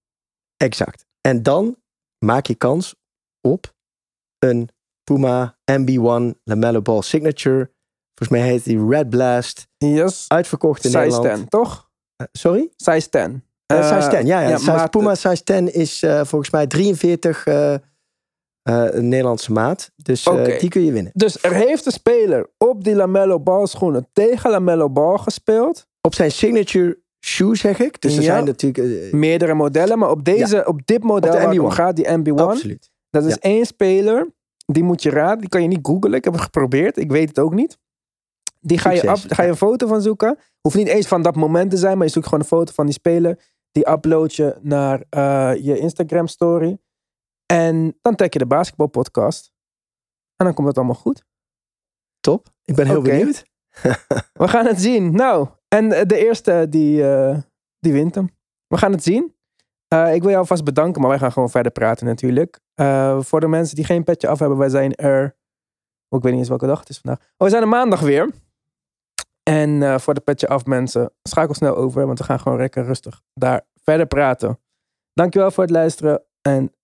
Exact. En dan maak je kans op een Puma MB1 Lamello Ball signature. Volgens mij heet die Red Blast. Yes. Uitverkocht in Size Nederland. 10, toch? Eh, sorry? Size 10. Eh, Eh, size 10, ja. ja. size, maat- Puma size 10 is eh, volgens mij 43 eh, eh, een Nederlandse maat. Dus eh, die kun je winnen. Dus er heeft een speler op die Lamello Ball schoenen tegen Lamello Ball gespeeld. Op zijn signature shoe zeg ik. Dus er zijn natuurlijk... eh, Meerdere modellen, maar op, deze, op dit model Op de waar het om MB1. gaat, die MB1. absoluut. Dat is Ja. één speler. Die moet je raden. Die kan je niet googlen. Ik heb het geprobeerd. Ik weet het ook niet. Die ga je, up- ga je een foto van zoeken. Hoeft niet eens van dat moment te zijn. Maar je zoekt gewoon een foto van die speler. Die upload je naar eh, je Instagram story. En dan tag je de basketbalpodcast. En dan komt het allemaal goed. Top. Ik ben heel benieuwd. We gaan het zien. Nou, en eh, de eerste die, eh, die wint hem. We gaan het zien. Eh, ik wil jou alvast bedanken, maar wij gaan gewoon verder praten natuurlijk. Voor de mensen die geen petje af hebben, wij zijn er... Oh, ik weet niet eens welke dag het is vandaag. Oh, we zijn er maandag weer. En voor de petje af mensen, schakel snel over, want we gaan gewoon lekker rustig daar verder praten. Dankjewel voor het luisteren en